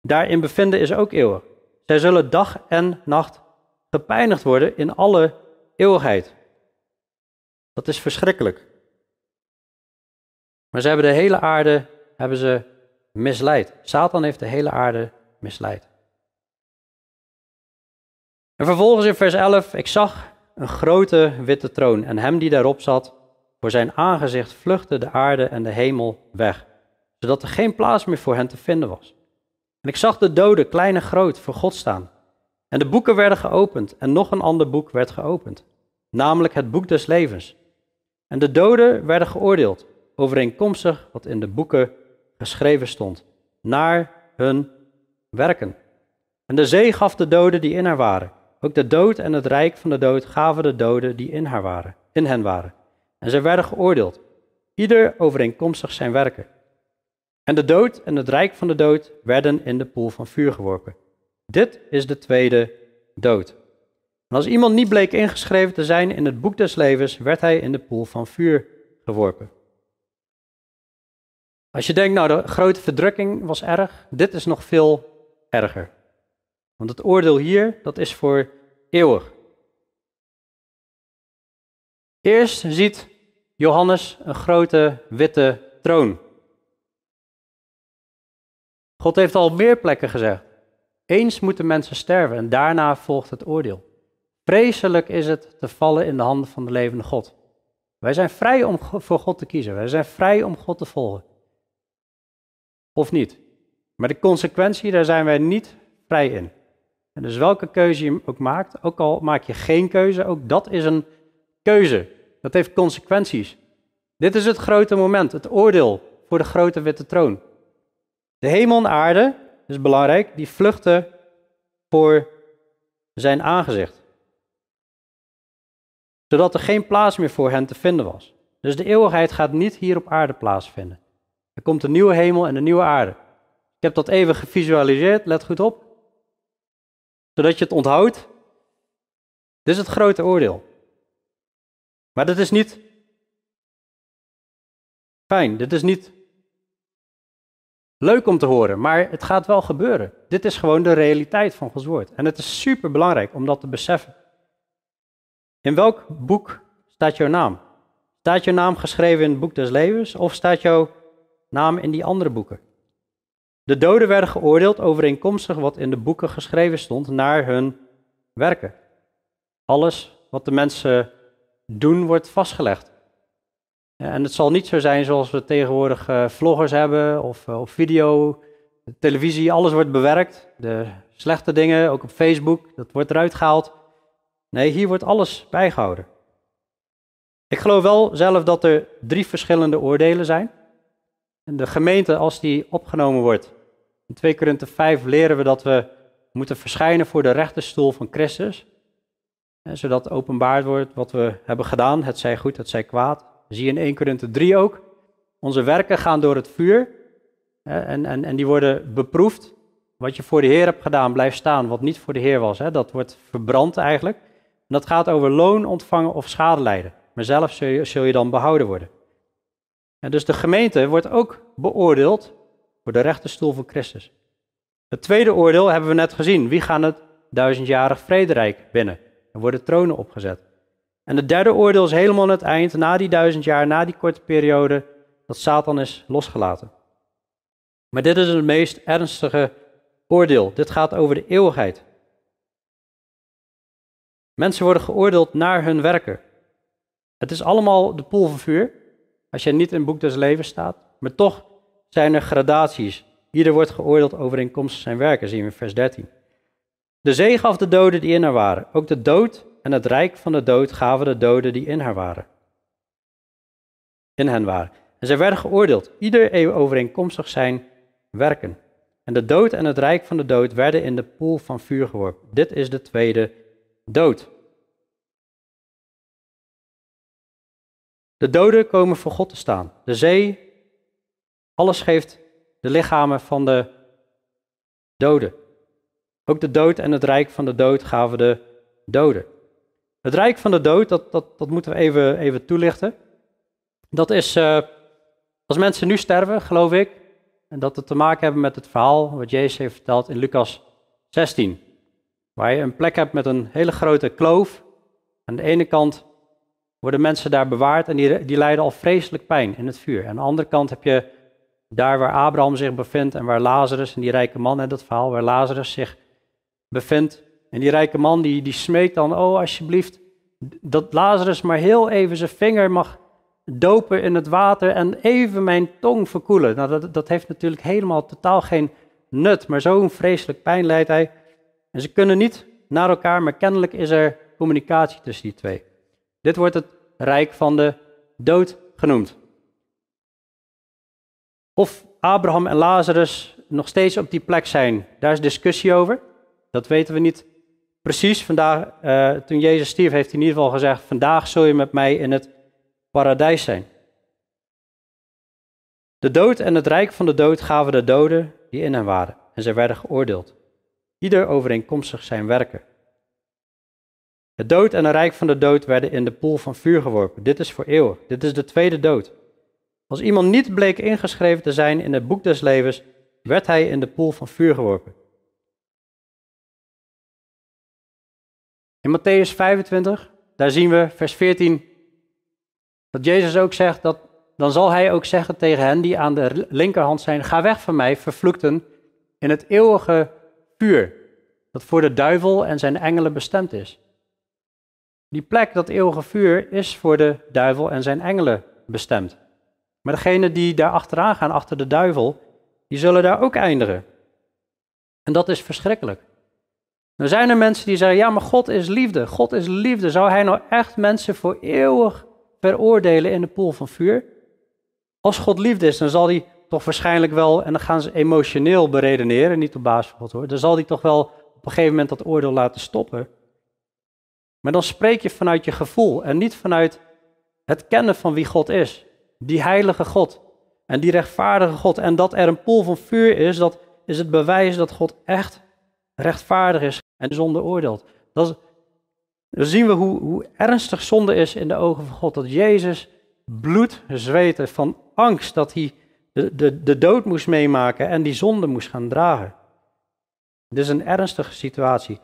Speaker 1: daarin bevinden is ook eeuwig. Zij zullen dag en nacht gepijnigd worden in alle eeuwigheid. Dat is verschrikkelijk. Maar ze hebben de hele aarde hebben ze misleid. Satan heeft de hele aarde misleid. En vervolgens in vers 11, ik zag een grote witte troon en hem die daarop zat, voor zijn aangezicht vluchtte de aarde en de hemel weg, zodat er geen plaats meer voor hen te vinden was. En ik zag de doden, klein en groot, voor God staan. En de boeken werden geopend en nog een ander boek werd geopend, namelijk het boek des levens. En de doden werden geoordeeld overeenkomstig wat in de boeken geschreven stond, naar hun werken. En de zee gaf de doden die in haar waren. Ook de dood en het rijk van de dood gaven de doden die in haar waren, in hen waren. En zij werden geoordeeld, ieder overeenkomstig zijn werken. En de dood en het rijk van de dood werden in de poel van vuur geworpen. Dit is de tweede dood. En als iemand niet bleek ingeschreven te zijn in het boek des levens, werd hij in de poel van vuur geworpen. Als je denkt, nou, de grote verdrukking was erg, dit is nog veel erger. Want het oordeel hier, dat is voor eeuwig. Eerst ziet Johannes een grote witte troon. God heeft al meer plekken gezegd: eens moeten mensen sterven en daarna volgt het oordeel. Vreselijk is het te vallen in de handen van de levende God. Wij zijn vrij om voor God te kiezen. Wij zijn vrij om God te volgen of niet. Maar de consequentie, daar zijn wij niet vrij in. En dus welke keuze je ook maakt, ook al maak je geen keuze, ook dat is een keuze. Dat heeft consequenties. Dit is het grote moment, het oordeel voor de grote witte troon. De hemel en aarde, is belangrijk, die vluchten voor zijn aangezicht. Zodat er geen plaats meer voor hen te vinden was. Dus de eeuwigheid gaat niet hier op aarde plaatsvinden. Er komt een nieuwe hemel en een nieuwe aarde. Ik heb dat even gevisualiseerd, let goed op. Zodat je het onthoudt. Dit is het grote oordeel. Maar dit is niet fijn, dit is niet leuk om te horen, maar het gaat wel gebeuren. Dit is gewoon de realiteit van Gods woord. En het is super belangrijk om dat te beseffen. In welk boek staat jouw naam? Staat jouw naam geschreven in het boek des levens of staat jouw naam in die andere boeken? De doden werden geoordeeld overeenkomstig wat in de boeken geschreven stond naar hun werken. Alles wat de mensen doen wordt vastgelegd. En het zal niet zo zijn zoals we tegenwoordig uh, vloggers hebben of uh, video, televisie, alles wordt bewerkt. De slechte dingen, ook op Facebook, dat wordt eruit gehaald. Nee, hier wordt alles bijgehouden. Ik geloof wel zelf dat er drie verschillende oordelen zijn. En de gemeente, als die opgenomen wordt, in 2 Korinthe 5 leren we dat we moeten verschijnen voor de rechterstoel van Christus. zodat openbaard wordt wat we hebben gedaan, het zij goed, het zij kwaad. Zie je in 1 Korinthe 3 ook. Onze werken gaan door het vuur en, en, en die worden beproefd. Wat je voor de Heer hebt gedaan blijft staan, wat niet voor de Heer was. Hè, dat wordt verbrand eigenlijk. En dat gaat over loon ontvangen of schade lijden. Maar zelf zul je, dan behouden worden. En dus de gemeente wordt ook beoordeeld voor de rechterstoel van Christus. Het tweede oordeel hebben we net gezien. Wie gaan het duizendjarig vrederijk binnen? Er worden tronen opgezet. En het derde oordeel is helemaal aan het eind, na die duizend jaar, na die korte periode, dat Satan is losgelaten. Maar dit is het meest ernstige oordeel. Dit gaat over de eeuwigheid. Mensen worden geoordeeld naar hun werken. Het is allemaal de poel van vuur, als je niet in het boek des levens staat. Maar toch zijn er gradaties. Ieder wordt geoordeeld overeenkomstig zijn werken, zien we in vers 13. De zee gaf de doden die in haar waren. Ook de dood en het rijk van de dood gaven de doden die in haar waren. In hen waren. En zij werden geoordeeld, ieder eeuw overeenkomstig zijn werken. En de dood en het rijk van de dood werden in de poel van vuur geworpen. Dit is de tweede dood. De doden komen voor God te staan. De zee, alles geeft de lichamen van de doden. Ook de dood en het rijk van de dood gaven de doden. Het rijk van de dood, dat, dat, dat moeten we even, even toelichten. Dat is uh, als mensen nu sterven, geloof ik, en dat het te maken hebben met het verhaal wat Jezus heeft verteld in Lucas 16. Waar je een plek hebt met een hele grote kloof. Aan de ene kant worden mensen daar bewaard en die, die lijden al vreselijk pijn in het vuur. Aan de andere kant heb je daar waar Abraham zich bevindt en waar Lazarus en die rijke man, en dat verhaal waar Lazarus zich bevindt. En die rijke man die, die smeekt dan, oh alsjeblieft, dat Lazarus maar heel even zijn vinger mag dopen in het water en even mijn tong verkoelen. Nou, dat, dat heeft natuurlijk helemaal totaal geen nut, maar zo'n vreselijk pijn leidt hij. En ze kunnen niet naar elkaar, maar kennelijk is er communicatie tussen die twee. Dit wordt het rijk van de dood genoemd. Of Abraham en Lazarus nog steeds op die plek zijn, daar is discussie over. Dat weten we niet precies. Vandaag, uh, toen Jezus stierf, heeft hij in ieder geval gezegd: Vandaag zul je met mij in het paradijs zijn. De dood en het rijk van de dood gaven de doden die in hen waren, en zij werden geoordeeld. Ieder overeenkomstig zijn werken. Het dood en het rijk van de dood werden in de poel van vuur geworpen. Dit is voor eeuwig. Dit is de tweede dood. Als iemand niet bleek ingeschreven te zijn in het boek des levens, werd hij in de poel van vuur geworpen. In Matthäus 25, daar zien we vers 14, dat Jezus ook zegt dat dan zal hij ook zeggen tegen hen die aan de linkerhand zijn: Ga weg van mij, vervloekten, in het eeuwige vuur, dat voor de duivel en zijn engelen bestemd is. Die plek, dat eeuwige vuur, is voor de duivel en zijn engelen bestemd. Maar degenen die daar achteraan gaan, achter de duivel, die zullen daar ook eindigen. En dat is verschrikkelijk. Dan zijn er mensen die zeggen, ja, maar God is liefde. God is liefde. Zou hij nou echt mensen voor eeuwig veroordelen in de pool van vuur? Als God liefde is, dan zal hij toch waarschijnlijk wel, en dan gaan ze emotioneel beredeneren, niet op basis van hoor, dan zal hij toch wel op een gegeven moment dat oordeel laten stoppen. Maar dan spreek je vanuit je gevoel en niet vanuit het kennen van wie God is. Die heilige God en die rechtvaardige God. En dat er een pool van vuur is, dat is het bewijs dat God echt rechtvaardig is en zonde oordeelt. Dat dan zien we hoe, hoe ernstig zonde is in de ogen van God. Dat Jezus bloed zweette van angst dat hij de, de, de dood moest meemaken en die zonde moest gaan dragen. Dit is een ernstige situatie.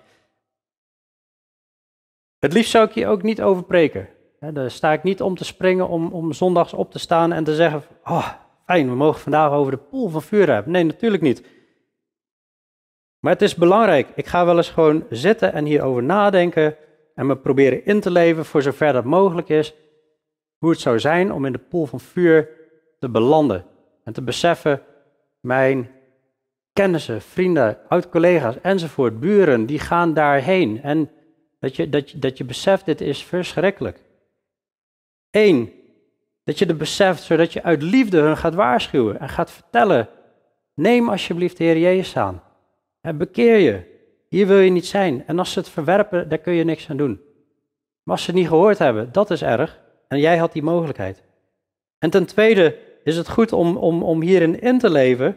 Speaker 1: Het liefst zou ik hier ook niet over preken. daar sta ik niet om te springen om, om zondags op te staan en te zeggen: Oh, fijn, we mogen vandaag over de poel van vuur hebben. Nee, natuurlijk niet. Maar het is belangrijk. Ik ga wel eens gewoon zitten en hierover nadenken en me proberen in te leven voor zover dat mogelijk is. Hoe het zou zijn om in de poel van vuur te belanden en te beseffen: mijn kennissen, vrienden, oud-collega's enzovoort, buren, die gaan daarheen. En dat je, dat, je, dat je beseft, dit is verschrikkelijk. Eén, dat je het beseft zodat je uit liefde hun gaat waarschuwen en gaat vertellen. Neem alsjeblieft de Heer Jezus aan. En bekeer je. Hier wil je niet zijn. En als ze het verwerpen, daar kun je niks aan doen. Maar als ze het niet gehoord hebben, dat is erg. En jij had die mogelijkheid. En ten tweede is het goed om, om, om hierin in te leven,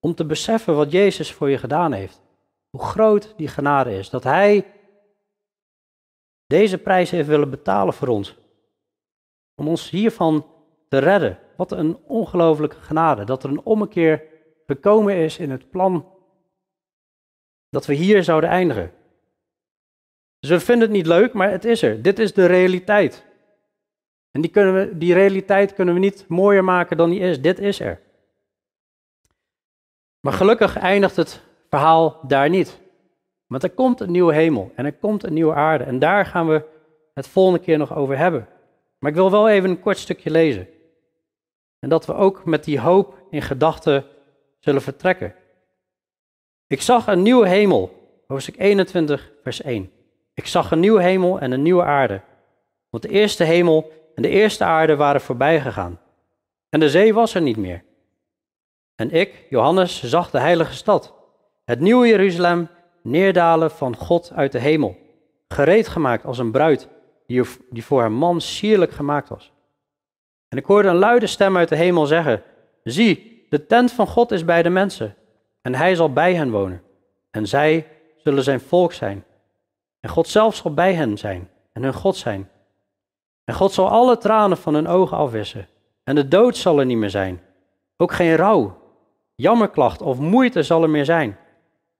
Speaker 1: om te beseffen wat Jezus voor je gedaan heeft. Hoe groot die genade is. Dat Hij deze prijs heeft willen betalen voor ons. Om ons hiervan te redden. Wat een ongelofelijke genade. Dat er een ommekeer gekomen is in het plan dat we hier zouden eindigen. Dus we vinden het niet leuk, maar het is er. Dit is de realiteit. En die, kunnen we, die realiteit kunnen we niet mooier maken dan die is. Dit is er. Maar gelukkig eindigt het verhaal daar niet. Want er komt een nieuwe hemel en er komt een nieuwe aarde. En daar gaan we het volgende keer nog over hebben. Maar ik wil wel even een kort stukje lezen. En dat we ook met die hoop in gedachten zullen vertrekken. Ik zag een nieuwe hemel, hoofdstuk 21, vers 1. Ik zag een nieuwe hemel en een nieuwe aarde. Want de eerste hemel en de eerste aarde waren voorbij gegaan. En de zee was er niet meer. En ik, Johannes, zag de heilige stad, het nieuwe Jeruzalem, neerdalen van God uit de hemel, gereed gemaakt als een bruid die, voor haar man sierlijk gemaakt was. En ik hoorde een luide stem uit de hemel zeggen: Zie, de tent van God is bij de mensen, en hij zal bij hen wonen, en zij zullen zijn volk zijn. En God zelf zal bij hen zijn en hun God zijn. En God zal alle tranen van hun ogen afwissen, en de dood zal er niet meer zijn. Ook geen rouw, jammerklacht of moeite zal er meer zijn,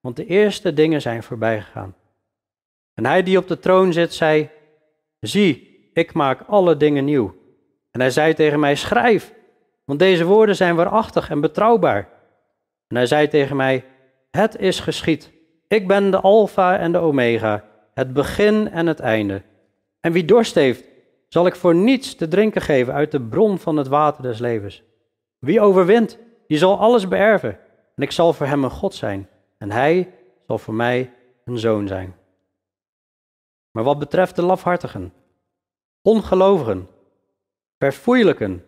Speaker 1: want de eerste dingen zijn voorbij gegaan. En hij die op de troon zit, zei: Zie, ik maak alle dingen nieuw. En hij zei tegen mij: Schrijf, want deze woorden zijn waarachtig en betrouwbaar. En hij zei tegen mij: Het is geschied. Ik ben de Alpha en de Omega, het begin en het einde. En wie dorst heeft, zal ik voor niets te drinken geven uit de bron van het water des levens. Wie overwint, die zal alles beërven. En ik zal voor hem een God zijn. En hij zal voor mij een zoon zijn. Maar wat betreft de lafhartigen, ongelovigen, verfoeilijken,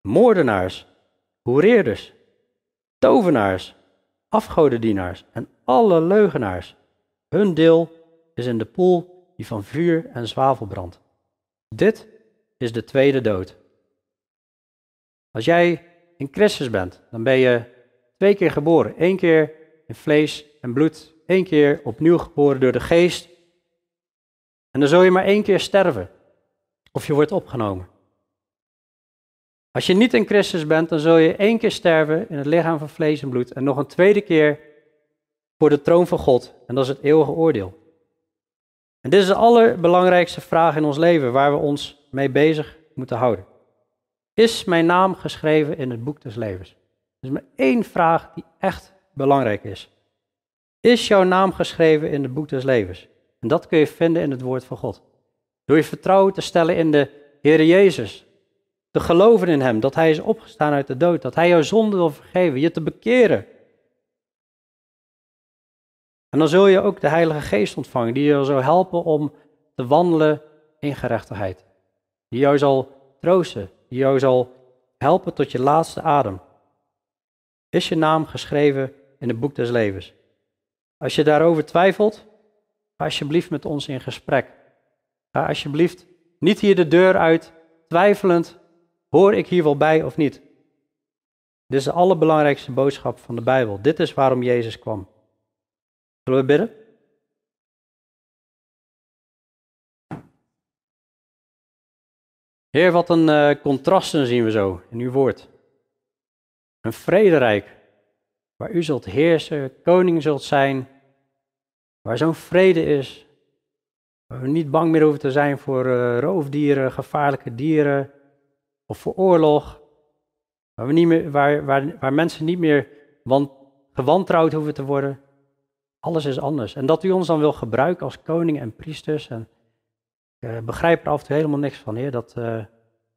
Speaker 1: moordenaars, hoereerders, tovenaars, afgodendienaars en alle leugenaars, hun deel is in de poel die van vuur en zwavel brandt. Dit is de tweede dood. Als jij in Christus bent, dan ben je twee keer geboren. Eén keer in vlees en bloed, één keer opnieuw geboren door de geest. En dan zul je maar één keer sterven. Of je wordt opgenomen. Als je niet in Christus bent, dan zul je één keer sterven in het lichaam van vlees en bloed. En nog een tweede keer voor de troon van God. En dat is het eeuwige oordeel. En dit is de allerbelangrijkste vraag in ons leven waar we ons mee bezig moeten houden. Is mijn naam geschreven in het boek des levens? Er is maar één vraag die echt belangrijk is. Is jouw naam geschreven in het boek des levens? En dat kun je vinden in het woord van God. Door je vertrouwen te stellen in de Heer Jezus. Geloven in Hem, dat Hij is opgestaan uit de dood. Dat Hij jouw zonde wil vergeven, je te bekeren. En dan zul je ook de Heilige Geest ontvangen, die je zal helpen om te wandelen in gerechtigheid. Die jou zal troosten, die jou zal helpen tot je laatste adem. Is je naam geschreven in het boek des levens? Als je daarover twijfelt, ga alsjeblieft met ons in gesprek. Ga alsjeblieft niet hier de deur uit, twijfelend, hoor ik hier wel bij of niet? Dit is de allerbelangrijkste boodschap van de Bijbel. Dit is waarom Jezus kwam. Zullen we bidden? Heer, wat een uh, contrasten zien we zo in uw woord. Een vrederijk waar u zult heersen, koning zult zijn, waar zo'n vrede is, waar we niet bang meer hoeven te zijn voor uh, roofdieren, gevaarlijke dieren of voor oorlog, waar, we niet meer, waar, waar, waar mensen niet meer want, gewantrouwd hoeven te worden. Alles is anders. En dat u ons dan wil gebruiken als koning en priesters. En ik uh, begrijp er af en toe helemaal niks van, Heer, dat, uh,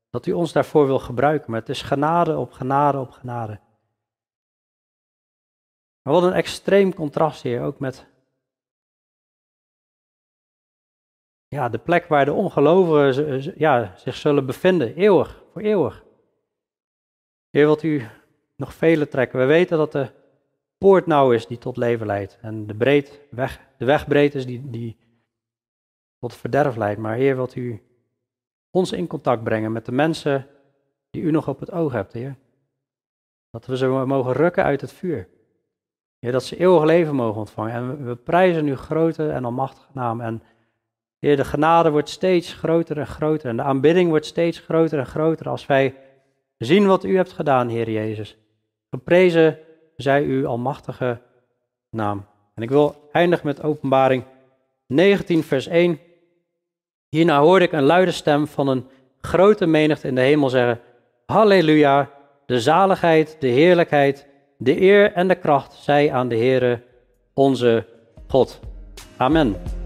Speaker 1: dat u ons daarvoor wil gebruiken. Maar het is genade op genade op genade. Maar wat een extreem contrast hier ook met ja, de plek waar de ongelovigen ja, zich zullen bevinden, eeuwig, voor eeuwig. Heer, wilt u nog vele trekken. We weten dat de poort nauw is die tot leven leidt. En de, breed weg, de weg breed is die, die tot verderf leidt. Maar Heer, wilt u ons in contact brengen met de mensen die u nog op het oog hebt, Heer. Dat we ze mogen rukken uit het vuur. Heer, dat ze eeuwig leven mogen ontvangen. En we prijzen uw grote en almachtige naam. En Heer, de genade wordt steeds groter en groter. En de aanbidding wordt steeds groter en groter als wij zien wat u hebt gedaan, Heer Jezus. Geprezen zij uw almachtige naam. En ik wil eindigen met openbaring 19, vers 1. Hierna hoorde ik een luide stem van een grote menigte in de hemel zeggen: Halleluja, de zaligheid, de heerlijkheid, de eer en de kracht zij aan de Heere, onze God. Amen.